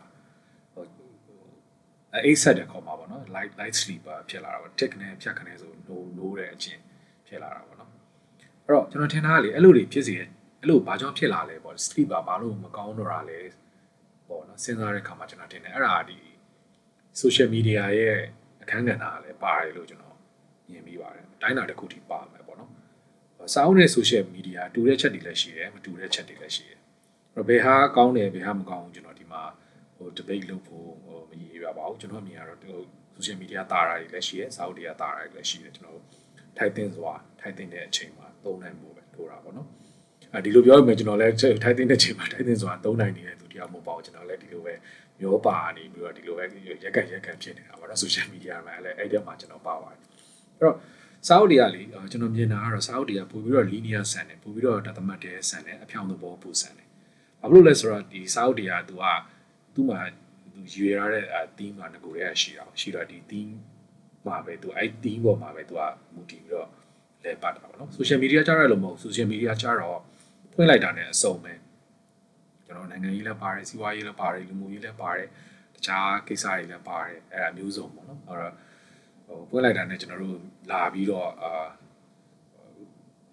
အိတ်ဆက်တဲ့ခေါ်မှာပေါ့နော် light light sleeper ဖြစ်လာတာပေါ့ tick နဲ့ဖြတ်ခနဲ့ဆိုနိုးနိုးတဲ့အချင်းဖြစ်လာတာပေါ့နော် အဲ့တော့ကျွန်တော်ထင်တာကလေအဲ့လိုတွေဖြစ်စီရဲ့အဲ့လိုဘာကြောင့်ဖြစ်လာလဲပေါ့ sleep ကဘာလို့မကောင်းတော့တာလဲပေါ့နော်စဉ်းစားတဲ့အခါမှာကျွန်တော်ထင်တယ်အဲ့ဒါဒီ social media ရဲ့အခန်းကဏ္ဍကလည်းပါတယ်လို့ကျွန်တော်မြင်ပြီးပါတယ်တိုင်းတာတစ်ခုထိပါမယ်ပေါ့နော်စာအုပ်နဲ့ social media တူတဲ့ချက်တွေလည်းရှိတယ်မတူတဲ့ချက်တွေလည်းရှိတယ်အဲ့တော့ဘယ်ဟာကောင်းတယ်ဘယ်ဟာမကောင်းဘူးကျွန်တော်ဒီမှာဟို debate လုပ်ဖို့ဟိုမရည်ရပါဘူးကျွန်တော်မြင်ရတော့ဟို social media တာတာတွေလည်းရှိတယ်စာအုပ်တွေကတာတာတွေလည်းရှိတယ်ကျွန်တော်ထိုက်တင်စွာထိုက်တင်တဲ့အချိန်မှာ သုံးနိုင်ဖို့ပဲထိုးတာပေါ့နော်အဲဒီလိုပြောရမယ်ကျွန်တော်လည်းထိုက်တင်တဲ့အချိန်မှာထိုက်တင်စွာသုံးနိုင်နေတဲ့သူတယောက်မဟုတ်ပါဘူးကျွန်တော်လည်းဒီလိုပဲမျောပါနေပြီးတော့ဒီလိုပဲရက်ကန်ရက်ကန်ဖြစ်နေတာပေါ့နော် social media မှာလည်းအဲ့ဒီမှာကျွန်တော်ပါပါတယ်အဲ့တော့စာအုပ်တွေကလေကျွန်တော်မြင်တာကတော့စာအုပ်တွေကပို့ပြီးတော့ linear ဆန်တယ်ပို့ပြီးတော့တသမတ်တဲ့ဆန်တယ်အဖြောင်သဘောပို့ဆန်တယ်ဘာလို့လဲဆိုတော့ဒီစာအုပ်တွေကသူကသူ့မှာသူရွေရတဲ့ theme မှာငကိုရဲရှိတာရှိတော့ဒီ theme မှာပဲသူအဲ့ theme ပေါ်မှာပဲသူကမူတည်ပြီးတော့ လဲပတ်တာပေါ့နော် social media ကြားရလို့မဟုတ် social media ကြားတော့ဖွင့်လိုက်တာနဲ့အစုံပဲကျွန်တော်နိုင်ငံရေးလည်းပါတယ်စီးပွားရေးလည်းပါတယ်လူမှုရေးလည်းပါတယ်တခြားကိစ္စတွေလည်းပါတယ်အဲ့ဒါမျိုးစုံပေါ့နော်အဲ့တော့ဟိုပွင့်လိုက်တာနဲ့ကျွန်တော်တို့လာပြီးတော့အာ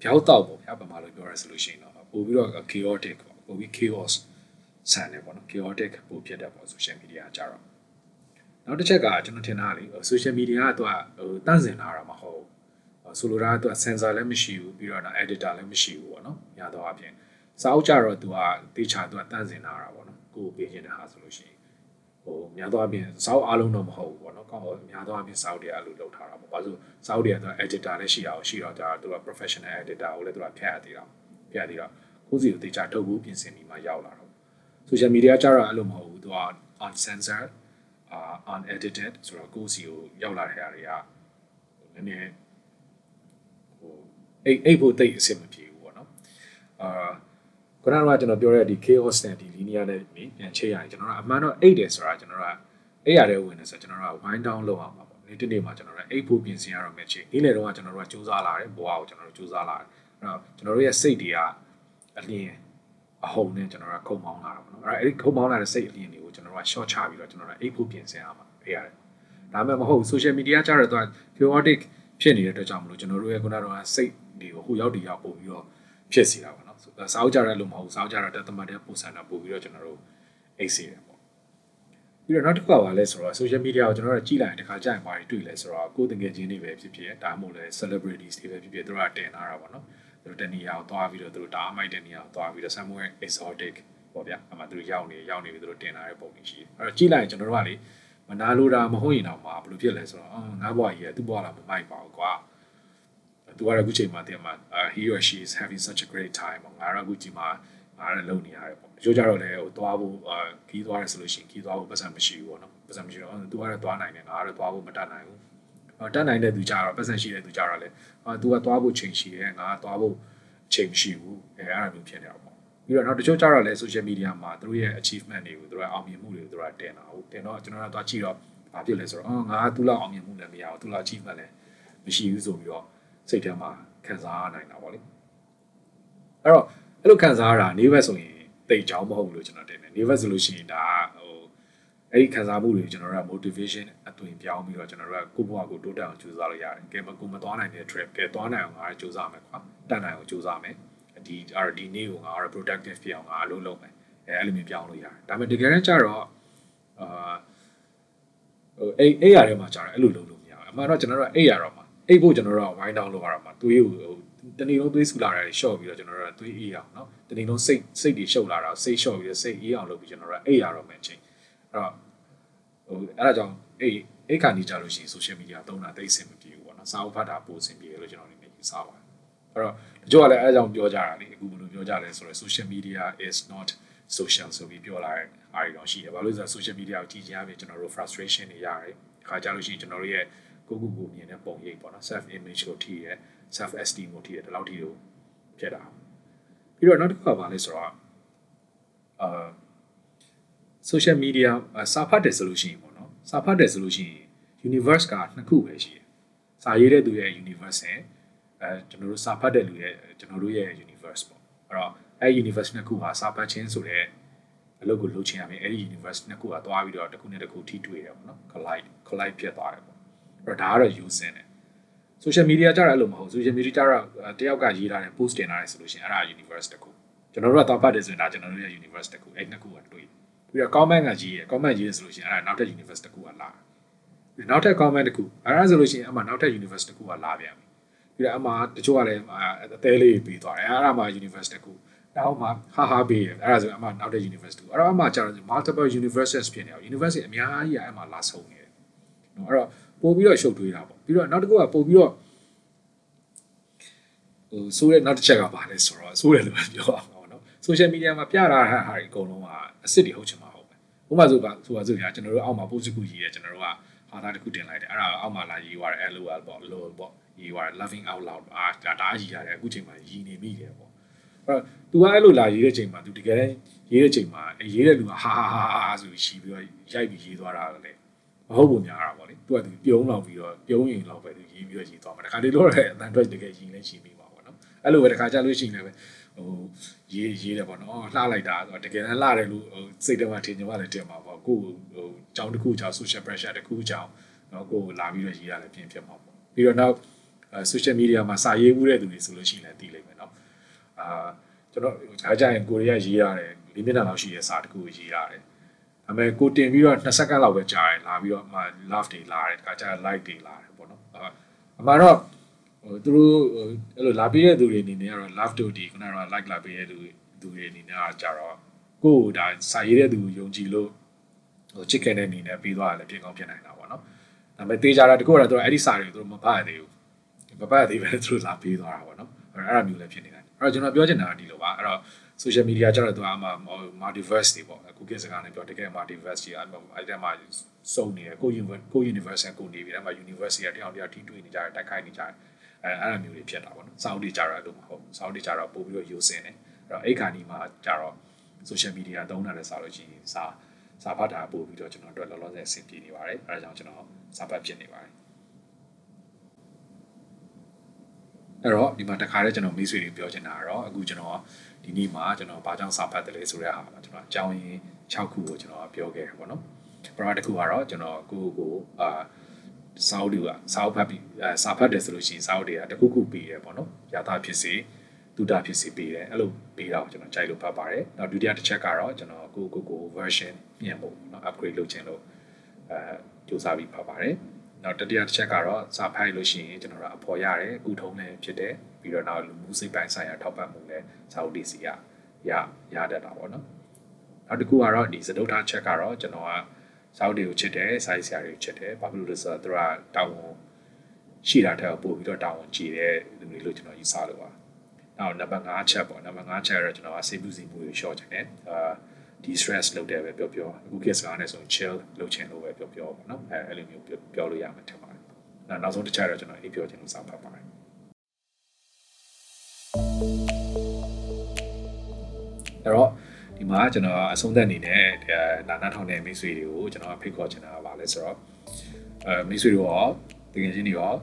ပြောက်တော့ပေါ့ဗျာဗမာလိုပြောရဆိုလို့ရှိရင်တော့ပို့ပြီးတော့ chaotic ပေါ့ပို့ပြီး chaos ဆန်တယ်ပေါ့နော် chaotic ပို့ဖြစ်တယ်ပေါ့ social media ကြတော့နောက်တစ်ချက်ကကျွန်တော်ထင်တာလေ social media ကသူကဟိုတန့်စင်လာတာမဟုတ် ဆိုလိုတာကသူက sensor လည်းမရှိဘူးပြီးတော့ editor လည်းမရှိဘူးပေါ့နော်ညာတော့အပြင်စာအုပ်ကြတော့သူကတေချာသူကတန့်စင်လာတာပေါ့နော်ကိုယ်ပေးခြင်းတဲ့ဟာဆိုလို့ရှိရင်ဟိုများသောအားဖြင့်စာအုပ်အားလုံးတော့မဟုတ်ဘူးပေါ့နော်ကောင်းများသောအားဖြင့်စာအုပ်တွေအဲ့လိုလုပ်ထားတာပေါ့ဘာလို့စာအုပ်တွေကသူက editor လည်းရှိအောင်ရှိတော့ဒါသူက professional editor ကိုလည်းသူကဖြတ်ရသေးတာဖြတ်ရသေးတော့ကိုယ်စီကိုတေချာထုတ်ဘူးပြင်ဆင်ပြီးမှရောက်လာတော့ social media ကြတော့အဲ့လိုမဟုတ်ဘူးသူက uncensored uh unedited ဆိုတော့ကိုယ်စီကိုရောက်လာတဲ့ဟာတွေကနည်းနည်းဟို အိတ်အိတ်ဖို့တိတ်အဆင်မပြေဘူးပေါ့နော်အာခုနကကျွန်တော်ပြောတဲ့ဒီ chaos နဲ့ဒီ linear နဲ့ပြန်ချိန်ရရင်ကျွန်တော်ကအမှန်တော့အိတ်တယ်ဆိုတာကျွန်တော်ကအိတ်ရတဲ့ဝင်နေဆိုကျွန်တော်က wind down လုပ်အောင်ပါပေါ့နေ့တနေ့မှာကျွန်တော်ကအိတ်ဖို့ပြင်ဆင်ရတော့မယ့်ချိန်နေ့လေတော့ကျွန်တော်တို့ကစူးစမ်းလာတယ်ဘဝကိုကျွန်တော်တို့စူးစမ်းလာတယ်အဲ့တော့ကျွန်တော်တို့ရဲ့စိတ်တွေကအလင်းအဟုန်နဲ့ကျွန်တော်ကခုံမောင်းလာတာပေါ့နော်အဲ့အဲ့ဒီခုံမောင်းလာတဲ့စိတ်အလင်းတွေကိုကျွန်တော်က short ချပြီးတော့ကျွန်တော်ကအိတ်ဖို့ပြင်ဆင်ရမှာဖေးရတယ်ဒါမှမဟုတ် social media ကြတော့သူက chaotic ဖြစ်နေတဲ့အတွက်ကြောင့်မလို့ကျွန်တော်တို့ရဲ့ခုနကတော့စိတ် တွေကိုဟိုရောက်တည်ရောက်ပို့ပြီးတော့ဖြစ်စီတာပေါ့နော်စာအုပ်ကြတဲ့လို့မဟုတ်စာအုပ်ကြတော့တက်သမတ်တဲ့ပုံစံတော့ပို့ပြီးတော့ကျွန်တော်တို့အိတ်စီတယ်ပေါ့ပြီးတော့နောက်တစ်ခုကပါလဲဆိုတော့ social media ကိုကျွန်တော်တို့ကြည့်လိုက်ရင်တခါကြာရင်ဘာတွေတွေ့လဲဆိုတော့ကိုယ်တငယ်ချင်းတွေပဲဖြစ်ဖြစ်ဒါမှမဟုတ်လဲ celebrities တွေပဲဖြစ်ဖြစ်သူတို့ကတင်လာတာပေါ့နော်သူတို့တနေရာကိုသွားပြီးတော့သူတို့ဒါအမိုက်တဲ့နေရာကိုသွားပြီးတော့ somewhere exotic ပေါ့ဗျာအမှသူတို့ရောက်နေရောက်နေပြီးသူတို့တင်လာတဲ့ပုံတွေရှိတယ်အဲ့တော့ကြည့်လိုက်ရင်ကျွန်တော်တို့ကလေမနာလိုတာမဟုတ်ရင်တော့မှဘယ်လိုဖြစ်လဲဆိုတော့အော်ငါဘွားကြီးကသူ့ဘွားလာမမိုက်ပါဘူးကွာ သူကတော့အခုချိန်မှာတင်မှာ he or she is having such a great time ငါတော့အခုချိန်မှာငါလည်းလုံနေရတယ်ပေါ့တချို့ကြတော့လည်းဟိုသွားဖို့အာခီးသွားရဆိုလို့ရှိရင်ခီးသွားဖို့ပတ်စံမရှိဘူးပေါ့နော်ပတ်စံမရှိတော့သူကတော့သွားနိုင်တယ်ငါကတော့သွားဖို့မတတ်နိုင်ဘူးတတ်နိုင်တဲ့သူကြတော့ပတ်စံရှိတဲ့သူကြတော့လေအာသူကသွားဖို့ချိန်ရှိတယ်ငါကသွားဖို့ချိန်မရှိဘူးအဲအဲ့လိုမျိုးဖြစ်နေတော့ပေါ့ပြီးတော့နောက်တချို့ကြတော့လေ social media မှာသူတို့ရဲ့ achievement တွေကိုသူတို့အောင်မြင်မှုတွေကိုသူတို့တင်တာဟုတ်တင်တော့ကျွန်တော်ကသွားကြည့်တော့ဘာဖြစ်လဲဆိုတော့အော်ငါကသူ့လောက်အောင်မြင်မှုလည်းမရဘူးသူ့လောက် achievement လည်းမရှိဘူးဆိုပြီးတော့ စိတ်ထဲမှာခံစားနိုင်တာပေါ့လေအဲ့တော့အဲ့လိုခံစားရတာနေဘက်ဆိုရင်တိတ်ကြောင်းမဟုတ်ဘူးလို့ကျွန်တော်တင်တယ်နေဘက်ဆိုလို့ရှိရင်ဒါဟိုအဲ့ဒီခံစားမှုတွေကျွန်တော်တို့က motivation အသွင်ပြောင်းပြီးတော့ကျွန်တော်တို့ကကိုယ့်ဘဝကိုတိုးတက်အောင်ကြိုးစားလို့ရတယ်။ကဲမကိုမသွားနိုင်တဲ့ trip ကဲသွားနိုင်အောင်ငါကြိုးစားမယ်ကွာ။တက်နိုင်အောင်ကြိုးစားမယ်။ဒီအဲ့ဒီနေ့ကိုငါကတော့ productive ဖြစ်အောင်ငါအလုပ်လုပ်မယ်။အဲအဲ့လိုမျိုးပြောင်းလို့ရတယ်။ဒါပေမဲ့တကယ်တမ်းကျတော့အာဟိုအဲ့အဲ့ရထဲမှာကြာတယ်အဲ့လိုလုပ်လို့မရဘူးအမှန်တော့ကျွန်တော်တို့အဲ့ရတော့ အိတ်ဖို့ကျွန်တော်တို့ကဝိုင်းတောင်းလုပ်ရတာမှာသွေးကိုတနေ့လုံးသွေးဆူလာတာတွေရှော့ပြီးတော့ကျွန်တော်တို့ကသွေးအေးအောင်နော်တနေ့လုံးစိတ်စိတ်တွေရှုပ်လာတာစိတ်ရှော့ပြီးတော့စိတ်အေးအောင်လုပ်ပြီးကျွန်တော်တို့ကအိတ်ရတော့မယ်အချိန်အဲ့တော့ဟိုအဲ့ဒါကြောင့်အိတ်အိတ်ခါနေကြလို့ရှိရင် social media သုံးတာတိတ်အဆင်မပြေဘူးပေါ့နော်စာအုပ်ဖတ်တာပိုအဆင်ပြေလို့ကျွန်တော်အနေနဲ့ယူဆပါတယ်အဲ့တော့တချို့ကလည်းအဲအကြောင်းပြောကြတာလေအခုဘယ်လိုပြောကြလဲဆိုတော့ social media is not social ဆိုပြီးပြောလာတဲ့အားတွေတော့ရှိတယ်။ဘာလို့လဲဆိုတော့ social media ကိုကြည့်ကြရပြီကျွန်တော်တို့ frustration တွေရတယ်။အခါကြလို့ရှိရင်ကျွန်တော်တို့ရဲ့ ကိုယ့်ကိုယ်ကိုမြင်တဲ့ပုံရိပ်ပေါ့နော် self image ကိုထိရဲ self esteem ကိုထိရဲဒီလောက်ထိကိုဖြစ်တာပြီးတော့နောက်တစ်ခါပါလဲဆိုတော့အာ social media စာဖတ်တယ်ဆိုလို့ရှိရင်ပေါ့နော်စာဖတ်တယ်ဆိုလို့ရှိရင် universe ကနှစ်ခုပဲရှိတယ်စာရေးတဲ့သူရဲ့ universe နဲ့အဲကျွန်တော်တို့စာဖတ်တဲ့လူရဲ့ကျွန်တော်တို့ရဲ့ universe ပေါ့အဲ့တော့အဲ universe နှစ်ခုဟာစာဖတ်ခြင်းဆိုတဲ့အလုပ်ကိုလုပ်ချင်ရမယ်အဲ့ဒီ universe နှစ်ခုကသွားပြီးတော့တစ်ခုနဲ့တစ်ခုထိတွေ့တယ်ပေါ့နော် collide collide ဖြစ်သွားတယ်ပေါ့အဲ့ တော့ဒါကတော့ using တယ် social media ကြတာအဲ့လိုမဟုတ် social media ကြတော့တယောက်ကရေးထားတဲ့ post တင်ထားတယ်ဆိုလို့ရှိရင်အဲ့ဒါ universe တစ်ခုကျွန်တော်တို့ကသွားဖတ်တယ်ဆိုရင်ဒါကျွန်တော်တို့ရဲ့ universe တစ်ခုအဲ့နှစ်ခုကတွေ့ပြီးတော့ comment ကရေးရ comment ရေးရဆိုလို့ရှိရင်အဲ့ဒါနောက်ထပ် universe တစ်ခုကလာပြီးနောက်ထပ် comment တစ်ခုအဲ့ဒါဆိုလို့ရှိရင်အမှနောက်ထပ် universe တစ်ခုကလာပြန်ပြီပြီးတော့အမှတချို့ကလည်းအသေးလေးပြီးသွားတယ်အဲ့ဒါမှ universe တစ်ခုနောက်မှဟာဟာပေးတယ်အဲ့ဒါဆိုအမှနောက်တဲ့ universe တူအဲ့တော့အမှကျတော့ multiple universes ဖြစ်နေအောင် universe အများကြီးအဲ့မှာလာဆုံးနေတယ် နော်အဲ့တော့ပို့ပြီးတော့ရှုပ်ထွေးတာပေါ့ပြီးတော့နောက်တစ်ခုကပို့ပြီးတော့ဟိုဆိုးတဲ့နောက်တစ်ချက်ကပါလဲဆိုတော့ဆိုးတယ်လို့ပြောအောင်ပေါ့နော် social media မှာပြတာဟာဟာအကုန်လုံးကအစ်စ်တွေဟုတ်ချင်မှာဟုတ်ပဲဥပမာဆိုပါဆိုပါဆိုရကျွန်တော်တို့အောက်မှာ post တစ်ခုရေးရကျွန်တော်တို့ကဟာတာတစ်ခုတင်လိုက်တယ်အဲ့ဒါအောက်မှာလာရေးသွားတယ် LOL ပေါ့ LOL ပေါ့ရေးသွားတယ် loving out loud အာဒါဒါရေးရတယ်အခုချိန်မှာရည်နေမိတယ်ပေါ့အဲ့တော့ तू ကအဲ့လိုလာရေးတဲ့ချိန်မှာ तू တကယ်ရေးတဲ့ချိန်မှာရေးတဲ့လူကဟာဟာဟာဟာဆိုပြီးရှိပြီးတော့ရိုက်ပြီးရေးသွားတာလည်း မဟုတ်ဘူးများတာပေါ့လေသူကသူပြုံးလောက်ပြီးတော့ပြုံးရင်လောက်ပဲသူရေးပြီးတော့ရေးသွားမှာတခါတလေတော့လည်းအတန်ထွက်တကယ်ရေးလဲရေးပြီးပါပေါ့နော်အဲ့လိုပဲတခါကြလို့ရှိရင်လည်းဟိုရေးရေးတယ်ပေါ့နော်လှလိုက်တာဆိုတော့တကယ်တမ်းလှတယ်လို့ဟိုစိတ်ထဲမှာထင်ကြပါလေတင်ပါပေါ့ကိုဟိုအကြောင်းတစ်ခုအကြောင်း social pressure တစ်ခုအကြောင်းနော်ကိုလာပြီးတော့ရေးရလဲပြင်ဖြစ်မှာပေါ့ပြီးတော့နောက် social media မှာစာရေးမှုတဲ့သူတွေဆိုလို့ရှိရင်လည်းသိလိမ့်မယ်နော်အာကျွန်တော်ဒါကြရင်ကိုရီးယားရေးရတယ်လေးမျက်နှာလောက်ရှိတဲ့စာတစ်ခုရေးရတယ် ဒါပေမဲ့ကိုတင်ပြီးတော့2စက္ကန့်လောက်ပဲကြာတယ်လာပြီးတော့မှ love တွေလာတယ်တခါကျ like တွေလာတယ်ပေါ့နော်အမှန်တော့ဟိုသူတို့အဲ့လိုလာပြီးတဲ့သူတွေအနေနဲ့ကတော့ love တို့ဒီခုနက like လာပြီးတဲ့သူသူတွေအနေနဲ့ကကြတော့ကိုယ်ဒါစာရေးတဲ့သူယုံကြည်လို့ဟိုချစ်ခဲ့တဲ့အနေနဲ့ပြီးသွားတယ်ပြင်ကောင်းဖြစ်နိုင်တာပေါ့နော်ဒါပေမဲ့တေးကြတာတကူကတော့သူတို့အဲ့ဒီစာတွေကိုသူတို့မဖတ်ရသေးဘူးမဖတ်ရသေးပဲသူတို့လာပြီးသွားတာပေါ့နော်အဲ့ဒါမျိုးလည်းဖြစ်နေတယ်အဲ့တော့ကျွန်တော်ပြောချင်တာကဒီလိုပါအဲ့တော့ social media ကျတော့သူကအမှ multiverse တွေပေါ့အခုကိစကားနဲ့ပြောတကယ် multiverse ကြီးအဲ့အဲ့ဒါမှစုံနေတယ်ကို universe ကို universe ကိုနေပြီးအဲ့မှာ universe ကြီးတယောက်တယောက်ထိတွေ့နေကြတယ်တိုက်ခိုက်နေကြတယ်အဲအဲ့လိုမျိုးတွေဖြစ်တာပေါ့နော်စောင်းတွေကြတော့အဲ့လိုမဟုတ်ဘူးစောင်းတွေကြတော့ပို့ပြီးတော့ယူစင်တယ်အဲ့တော့အဲ့ခါဒီမှာကြတော့ social media သုံးတာလည်းစားလို့ရှိရင်စာစာဖတ်တာပို့ပြီးတော့ကျွန်တော်တို့လောလောဆယ်အဆင်ပြေနေပါတယ်အဲဒါကြောင့်ကျွန်တော်စာဖတ်ဖြစ်နေပါတယ်အဲ့တော့ဒီမှာတခါတည်းကျွန်တော်မိတ်ဆွေတွေပြောချင်တာကတော့အခုကျွန်တော် ဒီနေ့မှာကျွန်တော်ဘာကြောင့်စာဖတ်တယ်လဲဆိုတဲ့ဟာမှာကျွန်တော်အကြောင်းရင်း6ခုကိုကျွန်တော်ပြောခဲ့တယ်ပေါ့နော်ပထမတစ်ခုကတော့ကျွန်တော်ကိုကိုအာစာအုပ်တွေကစာအုပ်ဖတ်ပြီးအဲစာဖတ်တယ်ဆိုလို့ရှိရင်စာအုပ်တွေကတခုခုပေးတယ်ပေါ့နော်။ရာသဖြစ်စေတူတာဖြစ်စေပေးတယ်အဲ့လိုပေးတော့ကျွန်တော်ကြိုက်လို့ဖတ်ပါတယ်။နောက်ဒုတိယတစ်ချက်ကတော့ကျွန်တော်ကိုကိုကို version ပြင်ဖို့နော် upgrade လုပ်ခြင်းလို့အဲကြိုးစားပြီးဖတ်ပါတယ်။ နောက်တတိယတစ်ချက်ကတော့စာဖတ်လို့ရှိရင်ကျွန်တော်တို့အဖော်ရတယ်အခုထုံးလည်းဖြစ်တယ်ပြီးတော့နောက်လူမှုစိတ်ပိုင်းဆိုင်ရာထောက်ပံ့မှုလည်းစာအုပ်တွေစီရရရတတ်တာပေါ့နော်။နောက်တစ်ခုကတော့ဒီစတုထချက်ကတော့ကျွန်တော်ကစာအုပ်တွေကိုချစ်တယ်စာရေးဆရာတွေကိုချစ်တယ်ဘာဖြစ်လို့လဲဆိုတော့သူကတောင်းဝန်ရှိတာတဲ့ပို့ပြီးတော့တောင်းဝန်ကြည့်တဲ့လူတွေလို့ကျွန်တော်ယူဆလို့ပါနောက်နံပါတ်5ချက်ပေါ့နံပါတ်5ချက်ကတော့ကျွန်တော်ကစိတ်ပူစီမှုတွေရှော့ချင်တယ်အာ ဒီ stress လုပ်တယ်ပဲပြောပြောအခု case ကားနဲ့ဆိုရင် chill လုပ်ချင်လို့ပဲပြောပြောပေါ့နော်အဲအဲ့လိုမျိုးပြောလို့ရမှာထင်ပါတယ်နောက်နောက်ဆုံးတစ်ချက်တော့ကျွန်တော်အေးပြောချင်လို့စာဖတ်ပါတယ်အဲ့တော့ဒီမှာကျွန်တော်အဆုံးသက်အနေနဲ့နာနာထောင်တဲ့မိတ်ဆွေတွေကိုကျွန်တော်ဖိတ်ခေါ်ချင်တာပါလဲဆိုတော့အဲမိတ်ဆွေတို့ရောတကယ်ချင်းတွေရော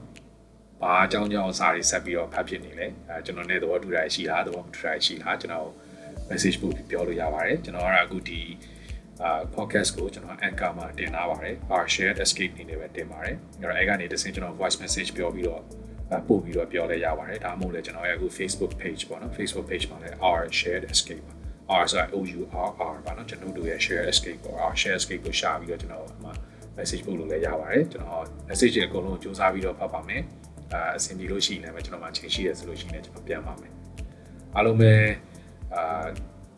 ဘာအကြောင်းကြောင့်စာတွေဆက်ပြီးတော့ဖတ်ဖြစ်နေလဲအဲကျွန်တော်နဲ့သဘောတူတာရှိလားသဘောမတူတာရှိလားကျွန်တော် message ပို့ပြီးပြောလို့ရပါတယ်ကျွန်တော်ကတော့အခုဒီအာ podcast ကိုကျွန်တော် Anchor မှာတင်ထားပါတယ် r shared escape နေနေပဲတင်ပါတယ်အဲ့တော့အဲ့ကနေတစ်ဆင့်ကျွန်တော် voice message ပြောပြီးတော့ပို့ပြီးတော့ပြောလဲရပါတယ်ဒါမှမဟုတ်လည်းကျွန်တော်ရဲ့အခု Facebook page ပေါ့နော် Facebook page မှာလည်း r shared escape ပါ r s o u r r ပါနော်ကျွန်တော်တို့ရဲ့ share escape ပေါ့ r share escape ကိုရှာပြီးတော့ကျွန်တော်အမှ message ပို့လို့လည်းရပါတယ်ကျွန်တော် message တွေအကုန်လုံးစူးစမ်းပြီးတော့ဖတ်ပါမယ်အာအဆင်ပြေလို့ရှိရင်လည်းကျွန်တော်မှချိန်ရှိရဆိုလို့ရှိရင်လည်းကျွန်တော်ပြန်ပါမယ်အားလုံးပဲ အာ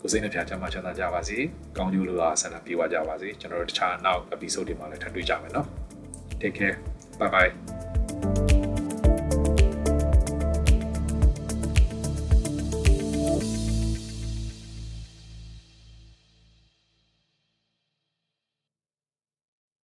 ကိုစိတ်နှပြချမ်းသာချမ်းသာကြပါစေ။ကောင်းကျိုးလိုတာဆန္ဒပြေဝကြပါစေ။ကျွန်တော်တို့တခြားနောက် episode တွေမှာလည်းထပ်တွေ့ကြမယ်နော်။ Take care. Bye bye.